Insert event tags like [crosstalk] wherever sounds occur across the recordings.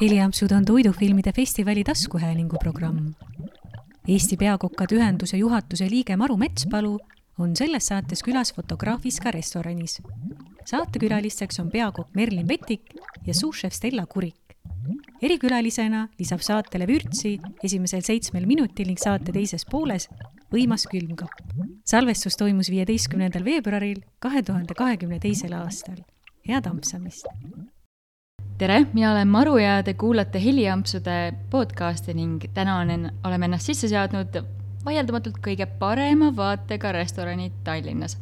heliampsud on toidufilmide festivali taskuhäälingu programm. Eesti Peakokkade Ühenduse juhatuse liige Maru Metspalu on selles saates külas Fotograafiska restoranis. saatekülalisteks on peakokk Merlin Vetik ja suušef Stella Kurik. erikülalisena lisab saatele vürtsi esimesel seitsmel minutil ning saate teises pooles võimas külmkapp. salvestus toimus viieteistkümnendal veebruaril kahe tuhande kahekümne teisel aastal. head ampsamist! Tere, mina olen Maru ja te kuulate Heliampsude podcasti ning täna olen, oleme ennast sisse seadnud vaieldamatult kõige parema vaatega restorani Tallinnas,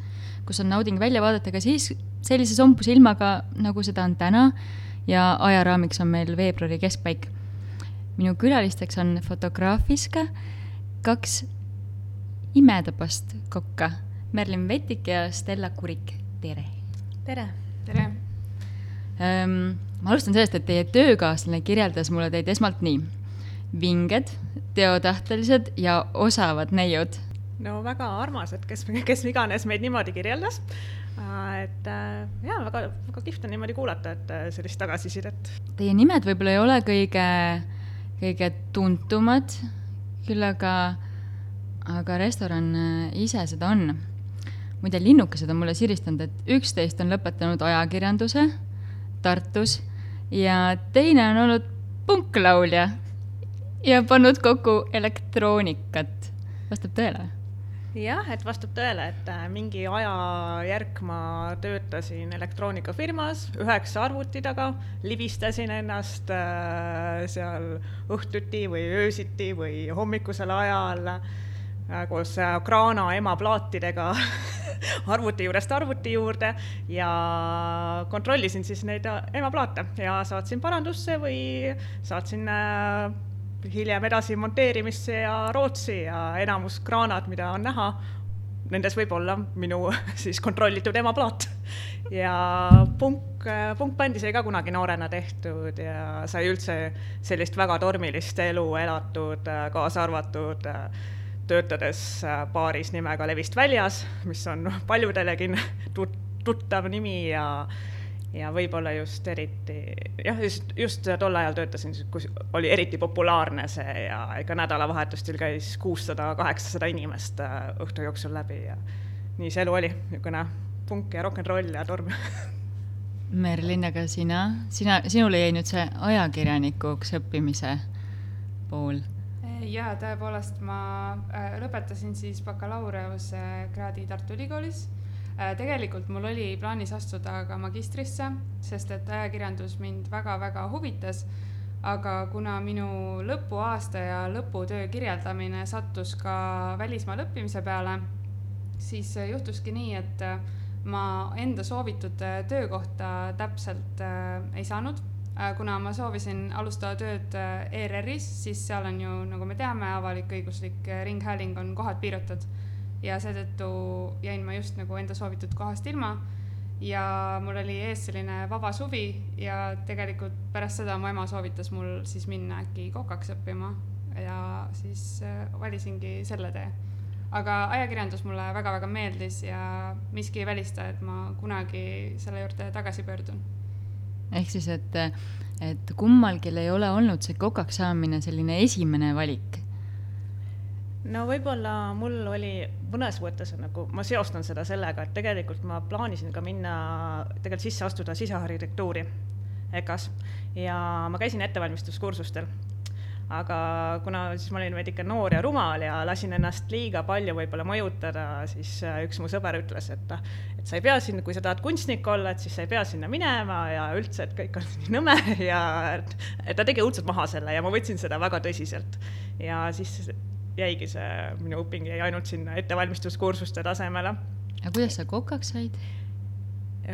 kus on nauding välja vaadata ka siis sellise sompuse ilmaga, nagu seda on täna ja ajaraamiks on meil veebruari keskpaik. minu külalisteks on Fotograafiska kaks imetabast kokka, Merlin Vetik ja Stella Kurik, tere! tere! tere! Ma alustan sellest, et teie töökaaslane kirjeldas mulle teid esmalt nii. vinged, teotähtelised ja osavad neiud. no väga armas, et kes, kes iganes meid niimoodi kirjeldas. et äh, jaa, väga, väga kihvt on niimoodi kuulata, et äh, sellist tagasisidet. Teie nimed võib-olla ei ole kõige, kõige tuntumad, küll aga aga restoran äh, ise seda on. muide, linnukesed on mulle siristanud, et üksteist on lõpetanud ajakirjanduse Tartus ja teine on olnud punklaulja ja pannud kokku elektroonikat. vastab tõele? jah, et vastab tõele, et äh, mingi ajajärk ma töötasin elektroonikafirmas üheksa arvuti taga, libistasin ennast äh, seal õhtuti või öösiti või hommikusel ajal koos Grana äh, ema plaatidega [laughs] arvuti juurest arvuti juurde ja kontrollisin siis neid äh, ema plaate ja saatsin parandusse või saatsin hiljem edasi monteerimisse ja Rootsi ja enamus kraanad, mida on näha, nendes võib olla minu [laughs] siis kontrollitud ema plaat. ja punk, punkbändi sai ka kunagi noorena tehtud ja sai üldse sellist väga tormilist elu elatud, kaasa arvatud äh, töötades äh, baaris nimega Levist väljas, mis on paljudelegi tut-, tuttav nimi ja ja võib-olla just eriti, jah, just, just tol ajal töötasin, kus oli eriti populaarne see ja ega nädalavahetustel käis kuussada, kaheksasada inimest äh, õhtu jooksul läbi ja nii see elu oli, niisugune punk ja rock n roll ja torm. [laughs] Merlin, aga sina, sina, sinule jäi nüüd see ajakirjanikuks õppimise pool jaa, tõepoolest, ma äh, lõpetasin siis bakalaureusekraadi Tartu Ülikoolis. Äh, tegelikult mul oli plaanis astuda ka magistrisse, sest et ajakirjandus mind väga-väga huvitas. aga kuna minu lõpuaasta ja lõputöö kirjeldamine sattus ka välismaal õppimise peale, siis juhtuski nii, et ma enda soovitud töökohta täpselt äh, ei saanud Äh, kuna ma soovisin alustada tööd äh, ERR-is, siis seal on ju, nagu me teame, avalik-õiguslik äh, ringhääling on kohad piiratud. ja seetõttu jäin ma just nagu enda soovitud kohast ilma. ja mul oli ees selline vaba suvi ja tegelikult pärast seda mu ema soovitas mul siis minna äkki kokaks õppima ja siis valisingi selle tee aga ajakirjandus mulle väga-väga meeldis ja miski ei välista, et ma kunagi selle juurde tagasi pöördun ehk siis, et, et kummalgi ei ole olnud see kokaks saamine selline esimene valik? no võib-olla mul oli mõnes mõttes nagu, ma seostan seda sellega, et tegelikult ma plaanisin ka minna, tegelikult sisse astuda sisearhitektuuri EKA-s ja ma käisin ettevalmistuskursustel aga kuna siis ma olin veidike noor ja rumal ja lasin ennast liiga palju võib-olla mõjutada, siis äh, üks mu sõber ütles, et et sa ei pea sinna, kui sa tahad kunstnik olla, et siis sa ei pea sinna minema ja üldse, et kõik on [laughs] nii nõme ja et, et ta tegi õudselt maha selle ja ma võtsin seda väga tõsiselt. ja siis jäigi see, minu õping jäi ainult sinna ettevalmistuskursuste tasemele. aga kuidas sa kokaks said?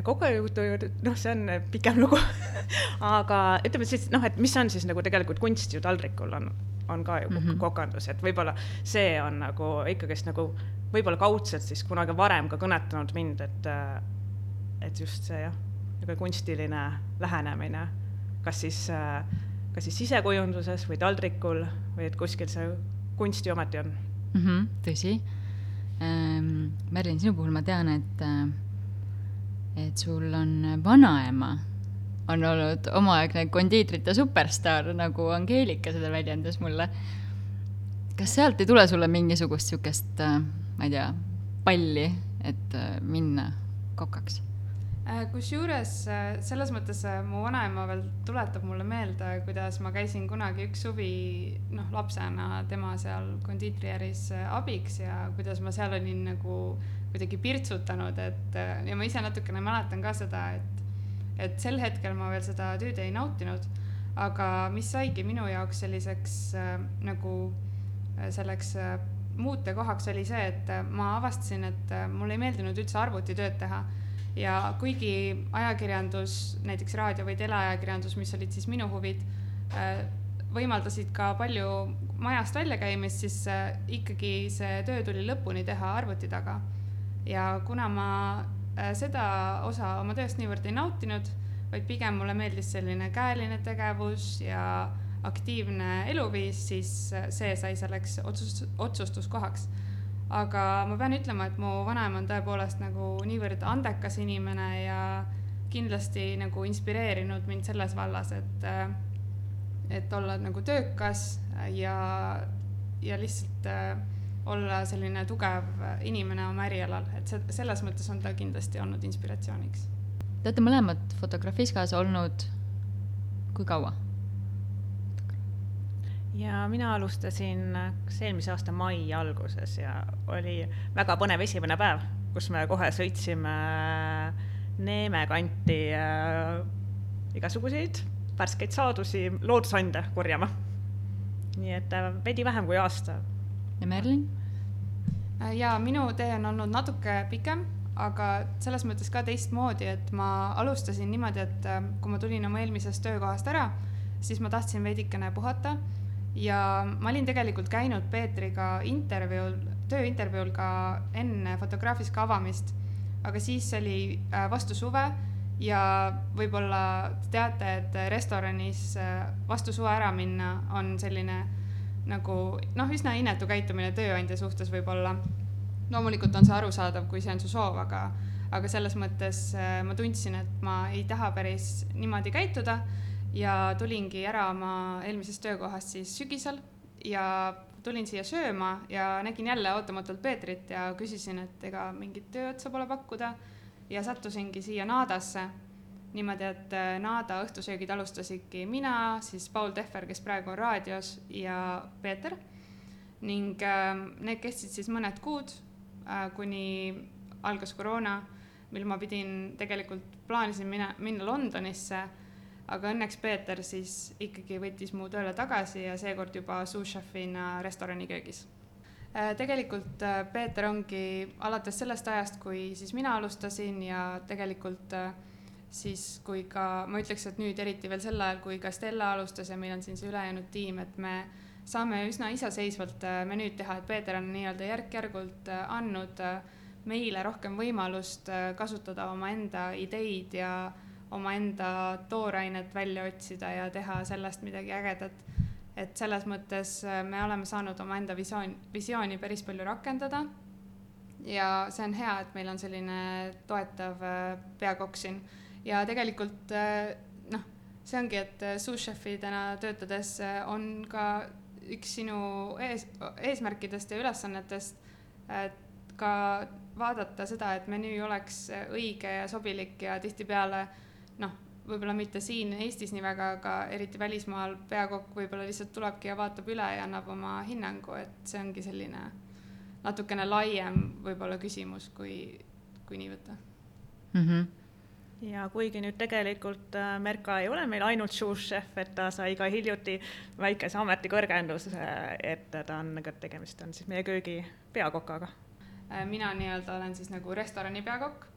Kogejutu juurde, noh, see on pikem lugu [laughs] aga ütleme siis noh, et mis on siis nagu tegelikult kunst ju taldrikul on, on ka ju mm -hmm. kokandus, et võib-olla see on nagu ikkagist nagu võib-olla kaudselt siis kunagi varem ka kõnetanud mind, et, et just see jah, niisugune kunstiline lähenemine, kas siis, kas siis sisekujunduses või taldrikul või et kuskil see kunst ju ometi on mm. -hmm, tõsi ähm,. Merlin, sinu puhul ma tean, et äh, et sul on vanaema on olnud omaaegne kondiitrite superstaar, nagu Angeelika seda väljendas mulle. kas sealt ei tule sulle mingisugust niisugust, äh, ma ei tea, palli, et äh, minna kokaks? Äh, kusjuures selles mõttes mu vanaema veel tuletab mulle meelde, kuidas ma käisin kunagi üks suvi noh, lapsena tema seal kondiitriäris abiks ja kuidas ma seal olin nagu kuidagi pirtsutanud, et ja ma ise natukene mäletan ka seda, et et sel hetkel ma veel seda tööd ei nautinud, aga mis saigi minu jaoks selliseks äh, nagu äh, selleks äh, muutekohaks oli see, et äh, ma avastasin, et äh, mulle ei meeldinud üldse arvutitööd teha ja kuigi ajakirjandus, näiteks raadio või teleajakirjandus, mis olid siis minu huvid, äh, võimaldasid ka palju majast väljakäimist, siis ikkagi see töö tuli lõpuni teha arvuti taga. Ja kuna ma Äh, seda osa oma tööst niivõrd ei nautinud, vaid pigem mulle meeldis selline käeline tegevus ja aktiivne eluviis, siis äh, see sai selleks otsus, otsustuskohaks. aga ma pean ütlema, et mu vanaema on tõepoolest nagu niivõrd andekas inimene ja kindlasti nagu inspireerinud mind selles vallas, et, äh, et olla nagu töökas ja, ja lihtsalt olla selline tugev inimene oma ärialal, et see, selles mõttes on ta kindlasti olnud inspiratsiooniks. Te olete mõlemad Fotografiskas olnud kui kaua? ja mina alustasin kas eelmise aasta mai alguses ja oli väga põnev esimene päev, kus me kohe sõitsime Neeme kanti äh, igasuguseid värskeid saadusi, loodusande korjama. nii et äh, veidi vähem kui aasta ja Merlin? Äh, ja minu tee on olnud natuke pikem, aga selles mõttes ka teistmoodi, et ma alustasin niimoodi, et äh, kui ma tulin oma eelmisest töökohast ära, siis ma tahtsin veidikene puhata ja ma olin tegelikult käinud Peetriga intervjuul, tööintervjuul ka enne Fotograafiska avamist, aga siis oli äh, vastu suve ja võib-olla teate, et restoranis vastu suve ära minna on selline nagu noh, üsna inetu käitumine tööandja suhtes võib-olla. loomulikult on see arusaadav, kui see on su soov, aga, aga selles mõttes äh, ma tundsin, et ma ei taha päris niimoodi käituda ja tulingi ära oma eelmisest töökohast siis sügisel ja tulin siia sööma ja nägin jälle ootamatult Peetrit ja küsisin, et ega mingit tööotsa pole pakkuda ja sattusingi siia Naadasse niimoodi, et äh, Naada õhtusöögid alustasidki mina, siis Paul Tehver, kes praegu on raadios, ja Peeter. ning ähm, need kestsid siis mõned kuud, äh, kuni algas koroona, mil ma pidin tegelikult, plaanisin minna, minna Londonisse, aga õnneks Peeter siis ikkagi võttis mu tööle tagasi ja seekord juba sous-chef'ina restorani köögis äh, tegelikult Peeter ongi alates sellest ajast, kui siis mina alustasin ja tegelikult äh, siis kui ka, ma ütleks, et nüüd eriti veel sel ajal, kui ka Stella alustas ja meil on siin see ülejäänud tiim, et me saame üsna iseseisvalt äh, menüüd teha, et Peeter on nii-öelda järk-järgult äh, andnud äh, meile rohkem võimalust kasutada omaenda ideid ja omaenda toorainet välja otsida ja teha sellest midagi ägedat. et selles mõttes me oleme saanud omaenda visioon, visiooni päris palju rakendada. ja see on hea, et meil on selline toetav peakokk siin ja tegelikult äh, noh, see ongi, et äh, sous-chef'idena töötades äh, on ka üks sinu ees, eesmärkidest ja ülesannetest ka vaadata seda, et menüü oleks õige ja sobilik ja tihtipeale noh, võib-olla mitte siin Eestis nii väga, aga eriti välismaal peakokk võib-olla lihtsalt tulebki ja vaatab üle ja annab oma hinnangu, et see ongi selline natukene laiem võib-olla küsimus, kui, kui nii võtta mm. -hmm ja kuigi nüüd tegelikult äh, Merka ei ole meil ainult sous-chef, et ta sai ka hiljuti väikese ametikõrgenduse, et ta on, tegemist on siis meie köögi peakokaga. Äh, mina nii-öelda olen siis nagu restorani peakokk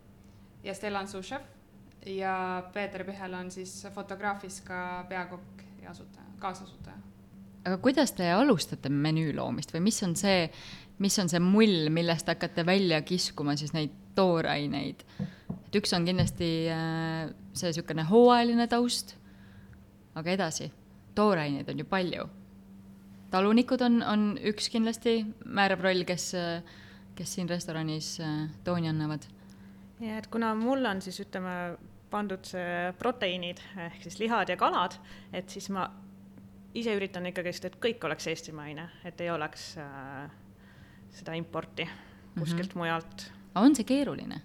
ja Stella on sous-chef ja Peeter Pihel on siis fotograafis ka peakokk ja asutaja, kaasasutaja. aga kuidas te alustate menüü loomist või mis on see, mis on see mull, millest hakkate välja kiskuma siis neid tooraineid? Et üks on kindlasti äh, see niisugune hooajaline taust, aga edasi, tooraineid on ju palju. talunikud on, on üks kindlasti määrav roll, kes, kes siin restoranis äh, tooni annavad. ja et kuna mul on siis ütleme, pandud see proteiinid ehk siis lihad ja kalad, et siis ma ise üritan ikkagist, et kõik oleks eestimaine, et ei oleks äh, seda importi kuskilt mm -hmm. mujalt. on see keeruline?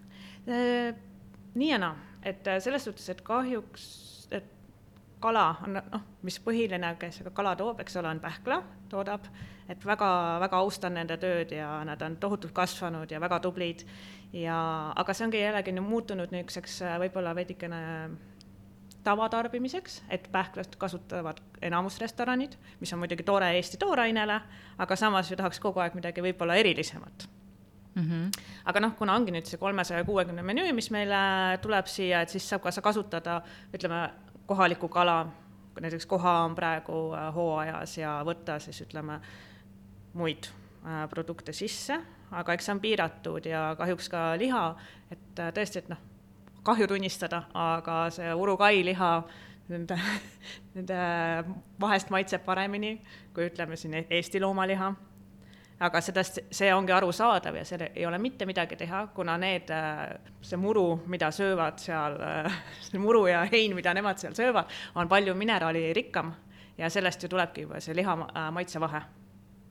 Nii ja naa, et äh, selles suhtes, et kahjuks, et kala on noh, mis põhiline, kes kala toob, eks ole, on pähkla, toodab, et väga-väga austan nende tööd ja nad on tohutult kasvanud ja väga tublid. Ja, aga see ongi jällegi muutunud niisuguseks äh, võib-olla veidikene tavatarbimiseks, et pähklast kasutavad enamus restoranid, mis on muidugi tore Eesti toorainele, aga samas ju tahaks kogu aeg midagi võib-olla erilisemat mm. -hmm. aga noh, kuna ongi nüüd see kolmesaja kuuekümne menüü, mis meile tuleb siia, et siis saab ka kasutada, ütleme, kohalikku kala, näiteks koha on praegu äh, hooajas ja võtta siis ütleme muid äh, produkte sisse, aga eks see on piiratud ja kahjuks ka liha, et äh, tõesti, et noh kahju tunnistada, aga see urukai liha nende, [laughs] nende vahest maitseb paremini kui ütleme siin Eesti loomaliha. Aga sellest, see ongi arusaadav ja seal ei ole mitte midagi teha, kuna need, see muru, mida söövad seal, [laughs] see muru ja hein, mida nemad seal söövad, on palju mineraalirikkam ja sellest ju tulebki juba see liha maitsevahe.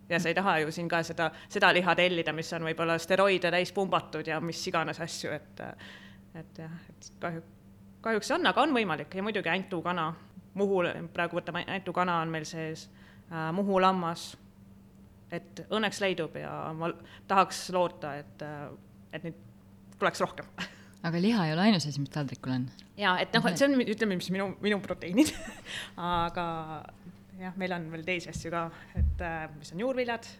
Ja sa ei taha ju siin ka seda, seda liha tellida, mis on võib-olla steroide täis pumbatud ja mis iganes asju, et et jah, et kahju, kahjuks on, aga on võimalik. Ja muidugi Antu-kana, Muhu, praegu võtame, Antu-kana on meil sees äh,, Muhu lammas, et õnneks leidub ja ma tahaks loota, et, äh, et neid tuleks rohkem aga liha ei ole ainus asi, mis taldrikul on? jaa, et noh, et see on, ütleme, mis minu, minu proteiinid [laughs] aga jah, meil on veel teisi asju ka, et äh, mis on juurviljad.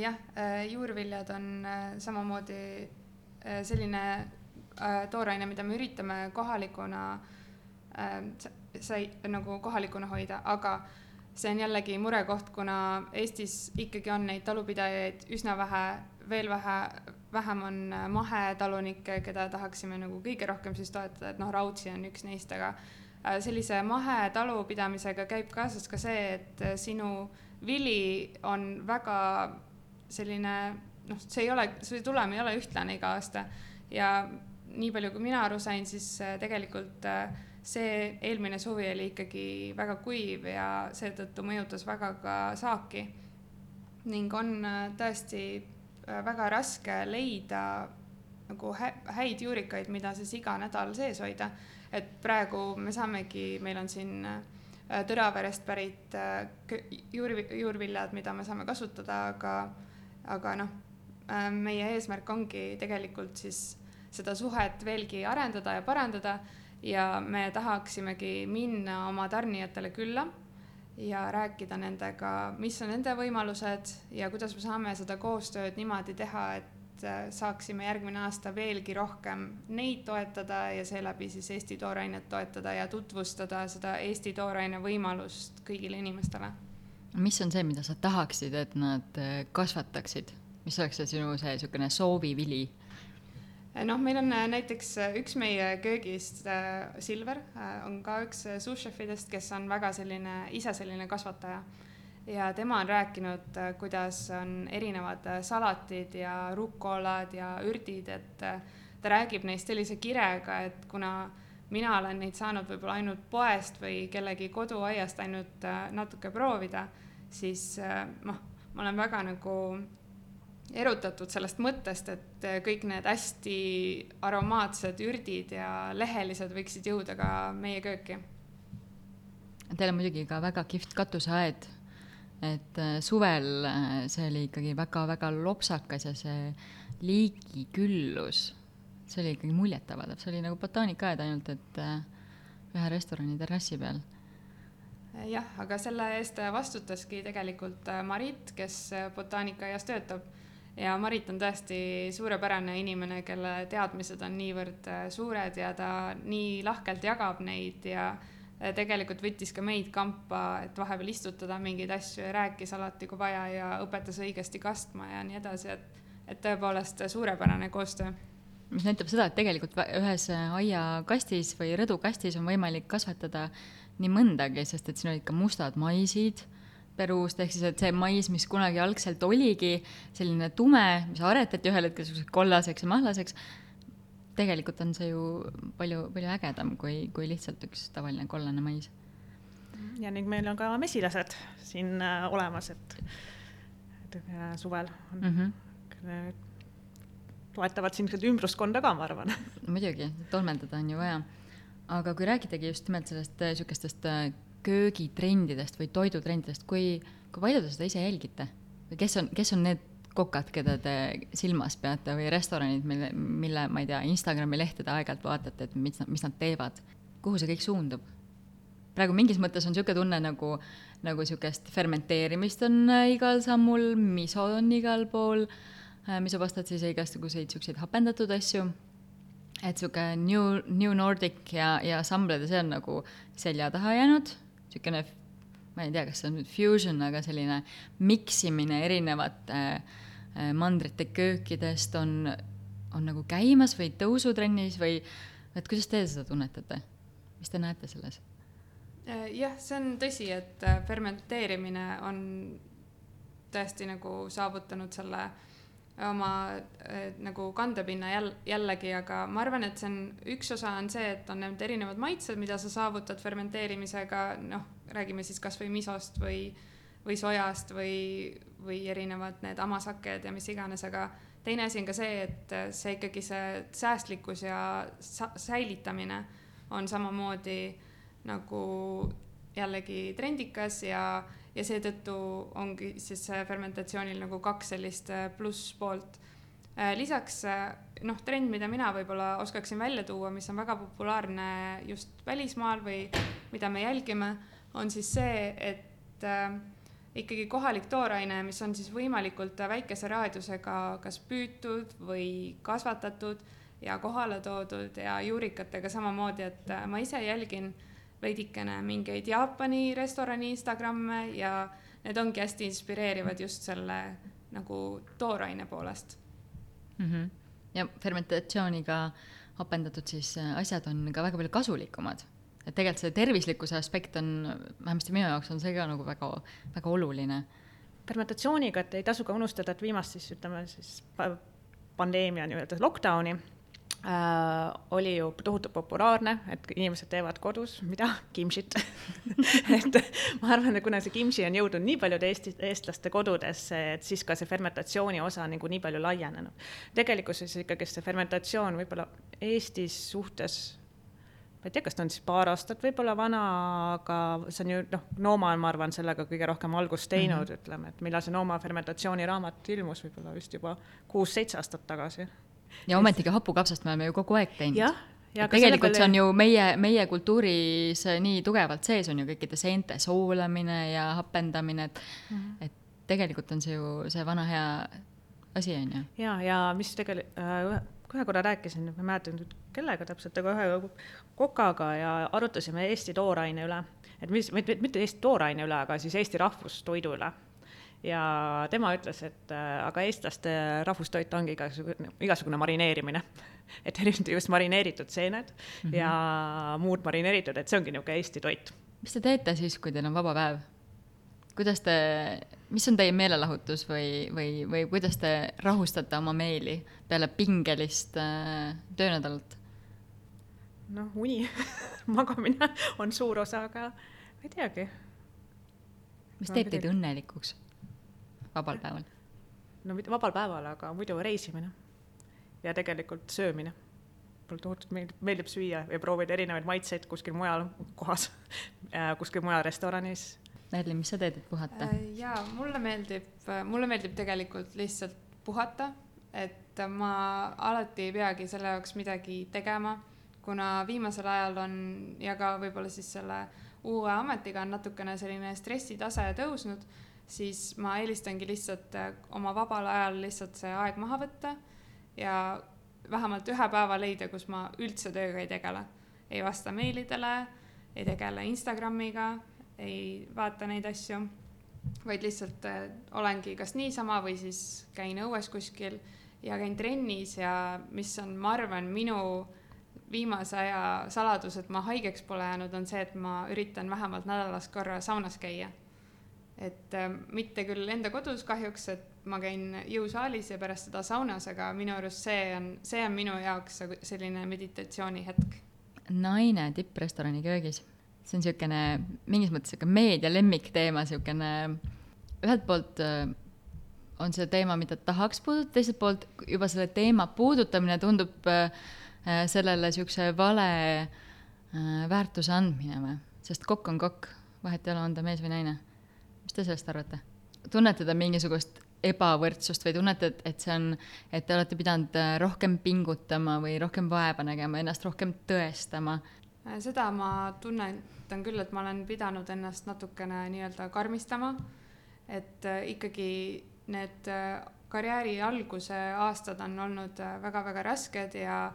jah, äh, juurviljad on samamoodi Äh, selline äh, tooraine, mida me üritame kohalikuna äh, sai nagu kohalikuna hoida, aga see on jällegi murekoht, kuna Eestis ikkagi on neid talupidajaid üsna vähe, veel vähe, vähem on mahetalunikke, keda tahaksime nagu kõige rohkem siis toetada, et noh, Raudsi on üks neist, aga sellise mahetalupidamisega käib kaasas ka see, et sinu vili on väga selline noh, see ei ole, see tulem ei ole ühtlane iga aasta. Ja nii palju, kui mina aru sain, siis äh, tegelikult äh, see eelmine suvi oli ikkagi väga kuiv ja seetõttu mõjutas väga ka saaki. ning on äh, tõesti väga raske leida nagu häid juurikaid, mida siis iga nädal sees hoida. et praegu me saamegi, meil on siin Tõraverest pärit juur, juurviljad, mida me saame kasutada, aga, aga noh Äh, meie eesmärk ongi tegelikult siis seda suhet veelgi arendada ja parandada ja me tahaksimegi minna oma tarnijatele külla ja rääkida nendega, mis on nende võimalused ja kuidas me saame seda koostööd niimoodi teha, et äh, saaksime järgmine aasta veelgi rohkem neid toetada ja seeläbi siis Eesti toorainet toetada ja tutvustada seda Eesti tooraine võimalust kõigile inimestele. mis on see, mida sa tahaksid, et nad äh, kasvataksid? mis oleks see sinu see niisugune soovivili? Noh, meil on äh, näiteks äh, üks meie köögist, äh, Silver, on ka üks sous-chefidest, kes on väga selline, ise selline kasvataja. ja tema on rääkinud, kuidas on erinevad salatid ja rukolad ja ürdid, et ta räägib neist sellise kirega, et kuna mina olen neid saanud võib-olla ainult poest või kellegi koduaiast ainult natuke proovida, siis noh, ma olen väga nagu erutatud sellest mõttest, et kõik need hästi aromaatsed ürdid ja lehelised võiksid jõuda ka meie kööki. Teil on muidugi ka väga kihvt katuseaed, et äh, suvel äh, see oli ikkagi väga-väga lopsakas ja see liigiküllus, see oli ikkagi muljetavaldav, see oli nagu botaanikaaed, ainult et ühe restorani terrassi peal. Jah, aga selle eest vastutaski tegelikult Marit, kes botaanikaaias töötab ja Marit on tõesti suurepärane inimene, kelle teadmised on niivõrd äh, suured ja ta nii lahkelt jagab neid ja äh, tegelikult võttis ka meid kampa, et vahepeal istutada mingeid asju ja rääkis alati, kui vaja ja õpetas õigesti kastma ja nii edasi, et, et tõepoolest suurepärane koostöö. Mis näitab seda, et tegelikult ühes aiakastis või rõdukastis on võimalik kasvatada nii mõndagi, sest et siin olid ka mustad maisid Peruust, ehk siis et see mais, mis kunagi algselt oligi selline tume, mis aretati ühel hetkel selliseks kollaseks ja mahlaseks, tegelikult on see ju palju, palju ägedam kui, kui lihtsalt üks tavaline kollane mais. ja ning meil on ka mesilased siin äh, olemas, et, et äh, suvel on mm -hmm. toetavad siin ümbruskonda ka, ma arvan. muidugi, tolmeldada on ju vaja. aga kui rääkidagi just nimelt sellest niisugustest köögitrendidest või toidutrendidest, kui, kui palju te seda ise jälgite? kes on, kes on need kokad, keda te silmas peate või restoranid, mille, mille, ma ei tea, Instagrami lehtede aeg-ajalt vaatate, et mis, mis nad teevad, kuhu see kõik suundub? praegu mingis mõttes on niisugune tunne nagu, nagu niisugust fermenteerimist on äh, igal sammul, miso on igal pool, äh, misopastad siis igasuguseid niisuguseid hapendatud asju, et niisugune New, New Nordic ja, ja sambled ja see on nagu selja taha jäänud, niisugune ma ei tea, kas see on nüüd fusion, aga selline miksimine erinevate äh, mandrite köökidest on, on nagu käimas või tõusutrennis või, et kuidas te seda tunnetate? mis te näete selles? Äh, jah, see on tõsi, et äh, fermenteerimine on tõesti nagu saavutanud selle oma äh, nagu kandepinna jäll, jällegi, aga ma arvan, et see on, üks osa on see, et on need erinevad maitsed, mida sa saavutad fermenteerimisega, noh, räägime siis kasvõi misost või, või sojast või, või erinevad need hamasaked ja mis iganes, aga teine asi on ka see, et see ikkagi see säästlikkus ja sa säilitamine on samamoodi nagu jällegi trendikas ja, ja seetõttu ongi siis fermentatsioonil nagu kaks sellist äh, plusspoolt. Äh, lisaks äh, noh, trend, mida mina võib-olla oskaksin välja tuua, mis on väga populaarne just välismaal või mida me jälgime on siis see, et äh, ikkagi kohalik tooraine, mis on siis võimalikult väikese raadiusega kas püütud või kasvatatud ja kohale toodud ja juurikatega samamoodi, et äh, ma ise jälgin veidikene mingeid Jaapani restorani Instagramme ja need ongi hästi inspireerivad just selle nagu tooraine poolest mm. -hmm. ja fermentatsiooniga hapendatud siis äh, asjad on ka väga palju kasulikumad et tegelikult see tervislikkuse aspekt on, vähemasti minu jaoks on see ka nagu väga, väga oluline. fermentatsiooniga, et ei tasu ka unustada, et viimast siis ütleme siis pandeemia nii-öelda lockdown'i äh, oli ju tohutult populaarne, et inimesed teevad kodus, mida, kimchit [laughs] et ma arvan, et kuna see kimchi on jõudnud nii paljude Eesti, eestlaste kodudesse, et siis ka see fermentatsiooni osa nagu nii palju laienenud. tegelikkuses ikkagi see fermentatsioon võib-olla Eestis suhtes ma ei tea, kas ta on siis paar aastat võib-olla vana, aga see on ju noh, Nooma on, ma arvan, sellega kõige rohkem algust teinud mm, -hmm. ütleme, et millal see Nooma fermentatsiooniraamat ilmus, võib-olla vist juba kuus-seitse aastat tagasi. Ja ometigi hapukapsast me oleme ju kogu aeg teinud. jah, ja tegelikult see on ju meie, meie kultuuris nii tugevalt sees on ju kõikide seente soolamine ja hapendamine, et mm, -hmm. et tegelikult on see ju see vana hea asi, on ju. ja, ja mis tegelikult äh,, ühe korra rääkisin, ma ei mäleta nüüd kellega täpselt, aga ühe kokaga ja arutasime Eesti tooraine üle, et mis, mitte Eesti tooraine üle, aga siis Eesti rahvustoidu üle ja tema ütles, et äh, aga eestlaste rahvustoit ongi igasugune, igasugune marineerimine. [laughs] et eriti just marineeritud seened mm -hmm. ja muud marineeritud, et see ongi niisugune Eesti toit. mis te teete siis, kui teil on vaba päev? kuidas te, mis on teie meelelahutus või, või, või kuidas te rahustate oma meeli peale pingelist äh, töönädalat? noh, uni [laughs] magamine on suur osa, aga ma ei teagi. mis teeb teid õnnelikuks vabal päeval? no mitte vabal päeval, aga muidu reisimine ja tegelikult söömine. mulle tohutult meeldib, meeldib süüa ja proovida erinevaid maitseid kuskil mujal kohas [laughs] äh, kuskil mujal restoranis. Merli, mis sa teed, et puhata? Äh, jaa, mulle meeldib, mulle meeldib tegelikult lihtsalt puhata, et ma alati ei peagi selle jaoks midagi tegema kuna viimasel ajal on ja ka võib-olla siis selle uue ametiga on natukene selline stressitase tõusnud, siis ma eelistangi lihtsalt äh, oma vabal ajal lihtsalt see aeg maha võtta ja vähemalt ühe päeva leida, kus ma üldse tööga ei tegele. ei vasta meilidele, ei tegele Instagramiga, ei vaata neid asju, vaid lihtsalt äh, olengi kas niisama või siis käin õues kuskil ja käin trennis ja mis on, ma arvan, minu viimase aja saladus, et ma haigeks pole jäänud, on see, et ma üritan vähemalt nädalas korra saunas käia. Et äh, mitte küll enda kodus kahjuks, et ma käin jõusaalis ja pärast seda saunas, aga minu arust see on, see on minu jaoks selline meditatsioonihetk. naine tipprestorani köögis, see on niisugune mingis mõttes sihuke meedia lemmikteema, niisugune ühelt poolt äh, on see teema, mida tahaks puudutada, teiselt poolt juba selle teema puudutamine tundub äh, sellele niisuguse vale väärtuse andmine või, sest kokk on kokk, vahet ei ole, on ta mees või naine mis te sellest arvate? tunnete te mingisugust ebavõrdsust või tunnete, et, et see on, et te olete pidanud äh, rohkem pingutama või rohkem vaeva nägema, ennast rohkem tõestama? Äh, seda ma tunnetan küll, et ma olen pidanud ennast natukene nii-öelda karmistama, et äh, ikkagi need karjääri alguse aastad on olnud väga-väga rasked ja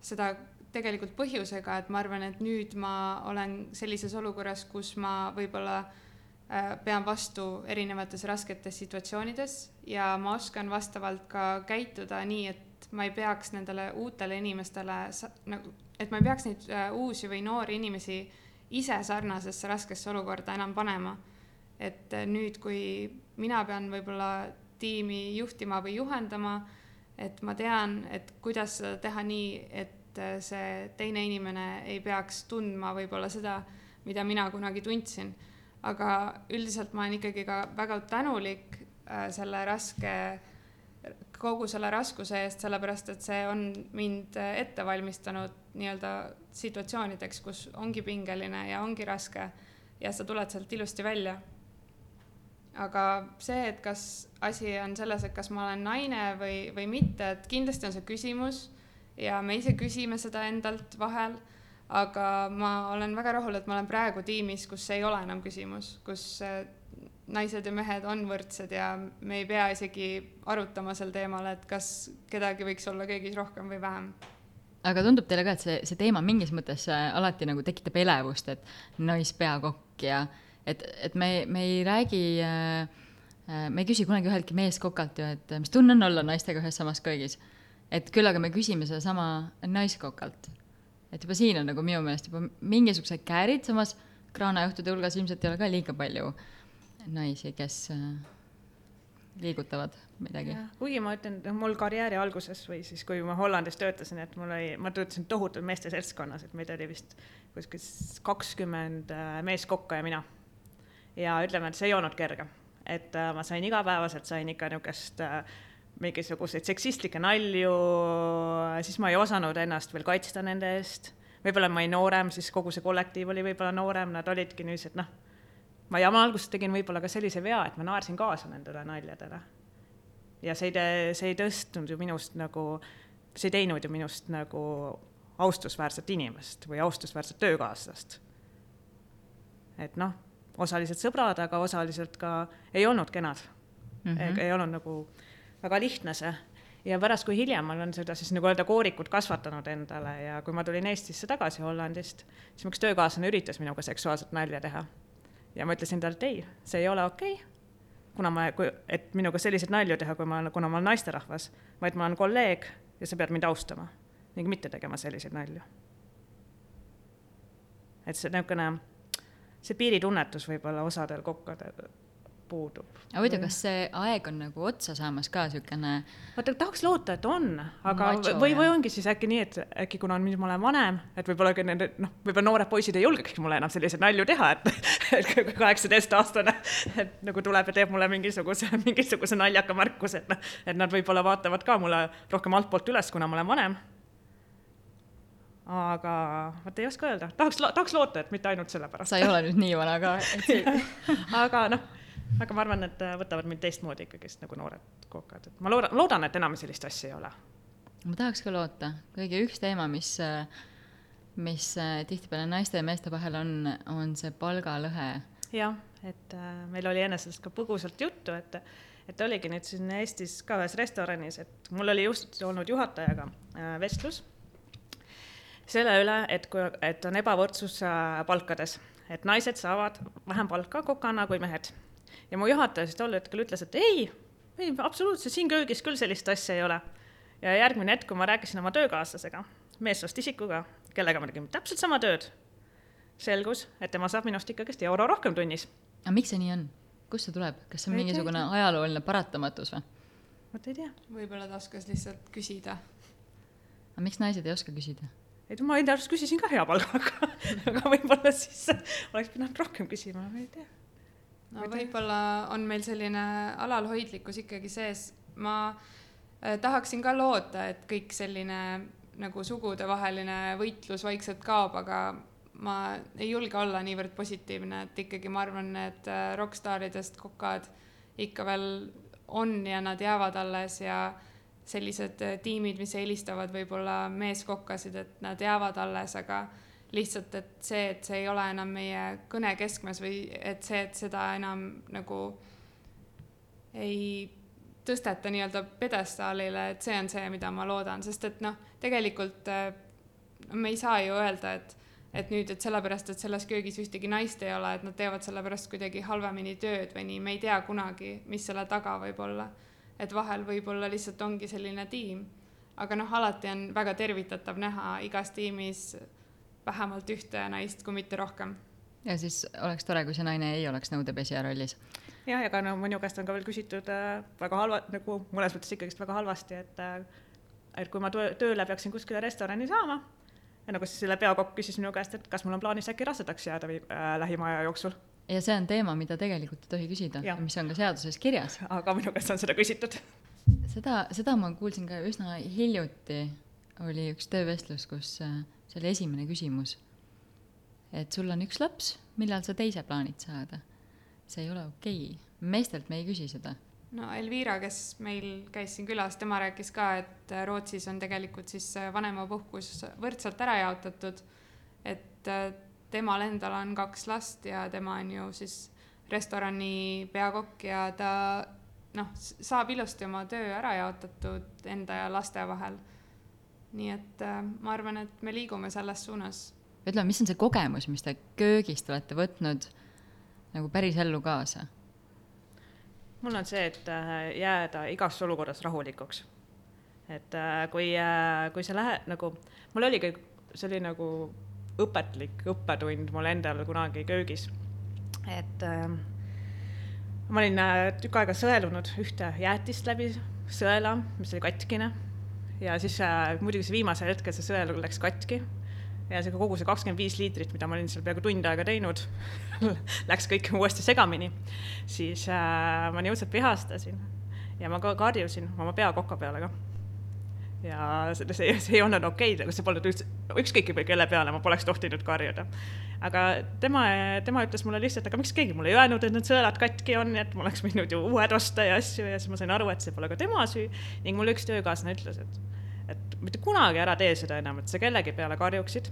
seda tegelikult põhjusega, et ma arvan, et nüüd ma olen sellises olukorras, kus ma võib-olla äh, pean vastu erinevates rasketes situatsioonides ja ma oskan vastavalt ka käituda nii, et ma ei peaks nendele uutele inimestele nagu, et ma ei peaks neid äh, uusi või noori inimesi ise sarnasesse raskesse olukorda enam panema. et äh, nüüd, kui mina pean võib-olla tiimi juhtima või juhendama, et ma tean, et kuidas seda teha nii, et see teine inimene ei peaks tundma võib-olla seda, mida mina kunagi tundsin aga üldiselt ma olen ikkagi ka väga tänulik äh, selle raske, kogu selle raskuse eest, sellepärast et see on mind ette valmistanud nii-öelda situatsioonideks, kus ongi pingeline ja ongi raske ja sa tuled sealt ilusti välja. aga see, et kas asi on selles, et kas ma olen naine või, või mitte, et kindlasti on see küsimus ja me ise küsime seda endalt vahel aga ma olen väga rahul, et ma olen praegu tiimis, kus ei ole enam küsimus, kus äh, naised ja mehed on võrdsed ja me ei pea isegi arutama sel teemal, et kas kedagi võiks olla köögis rohkem või vähem. aga tundub teile ka, et see, see teema mingis mõttes äh, alati nagu tekitab elevust, et naispeakokk ja et, et me, me ei räägi äh, me ei küsi kunagi üheltki meeskokalt ju, et mis tunne on olla naistega ühes samas köögis. et küll aga me küsime sedasama naiskokalt et juba siin on nagu minu meelest juba mingisugused käärid, samas kraanajuhtude hulgas ilmselt ei ole ka liiga palju naisi, kes äh, liigutavad midagi. kuigi ma ütlen, mul karjääri alguses või siis, kui ma Hollandis töötasin, et mul oli, ma töötasin tohutult meeste seltskonnas, et meid oli vist kuskil kakskümmend äh, meeskokka ja mina. ja ütleme, et see ei olnud kerge, et äh, ma sain igapäevaselt, sain ikka niisugust äh, mingisuguseid seksistlikke nalju, siis ma ei osanud ennast veel kaitsta nende eest. võib-olla ma olin noorem, siis kogu see kollektiiv oli võib-olla noorem, nad olidki niisugused, noh, ma ja ma alguses tegin võib-olla ka sellise vea, et ma naersin kaasa nendele naljadele. ja see ei, see ei tõstnud ju minust nagu, see ei teinud ju minust nagu austusväärset inimest või austusväärset töökaaslast. et noh, osaliselt sõbrad, aga osaliselt ka ei olnud kenad mm. -hmm. ei olnud nagu väga lihtne see ja pärast, kui hiljem olen seda siis nagu öelda koorikut kasvatanud endale ja kui ma tulin Eestisse tagasi Hollandist, siis mu üks töökaaslane üritas minuga seksuaalset nalja teha. ja ma ütlesin talle, et ei, see ei ole okei okay,, kuna ma, et minuga selliseid nalju teha, kui ma, kuna ma olen naisterahvas, vaid ma olen kolleeg ja sa pead mind austama ning mitte tegema selliseid nalju. et see niisugune, see piiritunnetus võib-olla osadel kokkadel puudub. aga huvitav, kas see aeg on nagu otsa saamas ka niisugune? vaata, tahaks loota, et on, aga Macho, või, või ongi siis äkki nii, et äkki kuna nüüd ma olen vanem, et võib-olla ka nende noh, võib-olla noored poisid ei julgekski mulle enam selliseid nalju teha, et, [laughs] et kaheksateistaastane, et nagu tuleb ja teeb mulle mingisuguse, mingisuguse naljaka märkuse, et noh, et nad võib-olla vaatavad ka mulle rohkem altpoolt üles, kuna ma olen vanem aga vot ei oska öelda, tahaks, tahaks loota, et mitte ainult sellepärast. sa ei ole nüüd nii vana ka [laughs] aga noh, aga ma arvan, et äh, võtavad mind teistmoodi ikkagist nagu noored kokad, et ma loodan, loodan, et enam sellist asja ei ole. ma tahaks ka loota, kuigi üks teema, mis, äh, mis äh, tihtipeale naiste ja meeste vahel on, on see palgalõhe. jah, et meil oli enne sellest ka põgusalt juttu, et, et oligi nüüd siin Eestis ka ühes restoranis, et mul oli just olnud juhatajaga vestlus selle üle, et kui, et on ebavõrdsus palkades, et naised saavad vähem palka kokana kui mehed ja mu juhataja siis tol hetkel ütles, et ei, ei absoluutselt, siin köögis küll sellist asja ei ole. ja järgmine hetk, kui ma rääkisin oma töökaaslasega, meessoost isikuga, kellega me tegime täpselt sama tööd, selgus, et tema saab minust ikkagist euro rohkem tunnis. aga miks see nii on? kust see tuleb, kas see on mingisugune ajalooline paratamatus või? vot ei tea. võib-olla ta oskas lihtsalt küsida. aga miks naised ei oska küsida? ei, ma enda arust küsisin ka hea palgaga [laughs] aga võib-olla siis oleks pidanud rohkem küsima, ma ei tea. No võib-olla on meil selline alalhoidlikkus ikkagi sees. ma äh, tahaksin ka loota, et kõik selline nagu sugudevaheline võitlus vaikselt kaob, aga ma ei julge olla niivõrd positiivne, et ikkagi ma arvan, et äh, rokkstaaridest kokad ikka veel on ja nad jäävad alles ja sellised äh, tiimid, mis eelistavad võib-olla meeskokkasid, et nad jäävad alles, aga lihtsalt, et see, et see ei ole enam meie kõne keskmes või et see, et seda enam nagu ei tõsteta nii-öelda pjedestaalile, et see on see, mida ma loodan, sest et noh, tegelikult äh, me ei saa ju öelda, et et nüüd, et sellepärast, et selles köögis ühtegi naist ei ole, et nad teevad sellepärast kuidagi halvemini tööd või nii, me ei tea kunagi, mis selle taga võib olla. et vahel võib-olla lihtsalt ongi selline tiim. aga noh, alati on väga tervitatav näha igas tiimis vähemalt ühte naist, kui mitte rohkem. ja siis oleks tore, kui see naine ei oleks nõudepesija rollis. jah, ega no minu käest on ka veel küsitud äh, väga halva, nagu mõnes mõttes ikkagist väga halvasti, et äh, et kui ma töö, tööle peaksin kuskile restorani saama, ja nagu siis selle peakokk küsis minu käest, et kas mul on plaanis äkki rasedaks jääda või äh, lähima aja jooksul, ja see on teema, mida tegelikult ei tohi küsida ja mis on ka seaduses kirjas. aga minu käest on seda küsitud. seda, seda ma kuulsin ka üsna hiljuti, oli üks töövestlus, kus äh, see oli esimene küsimus. et sul on üks laps, millal sa teise plaanid saada? see ei ole okei okay., meestelt me ei küsi seda. no Elvira, kes meil käis siin külas, tema rääkis ka, et Rootsis on tegelikult siis vanemapuhkus võrdselt ära jaotatud. et äh, temal endal on kaks last ja tema on ju siis restorani peakokk ja ta noh, saab ilusti oma töö ära jaotatud enda ja laste vahel. Nii et äh, ma arvan, et me liigume selles suunas. ütleme, mis on see kogemus, mis te köögist olete võtnud nagu päris ellu kaasa? mul on see, et äh, jääda igas olukorras rahulikuks. et äh, kui, kui sa lähed nagu, mul oligi, see oli nagu õpetlik õppetund mul endal kunagi köögis. et äh, ma olin äh, tükk aega sõelunud ühte jäätist läbi sõela, mis oli katkine. Ja siis äh, muidugi see viimasel hetkel see sõel läks katki ja see kogu see kakskümmend viis liitrit, mida ma olin seal peaaegu tund aega teinud [laughs] läks kõik uuesti segamini. siis äh, ma nii õudselt vihastasin ja ma ka karjusin oma peakoka peale ka ja see, see, see ei olnud okei okay,, see polnud üldse, ükskõik kelle peale ma poleks tohtinud karjuda. aga tema, tema ütles mulle lihtsalt, aga miks keegi mulle ei öelnud, et need sõelad katki on, et ma oleks võinud ju uued osta ja asju ja siis ma sain aru, et see pole ka tema süü ning mul üks töökaaslane ütles, et, mitte kunagi ära tee seda enam, et sa kellegi peale karjuksid.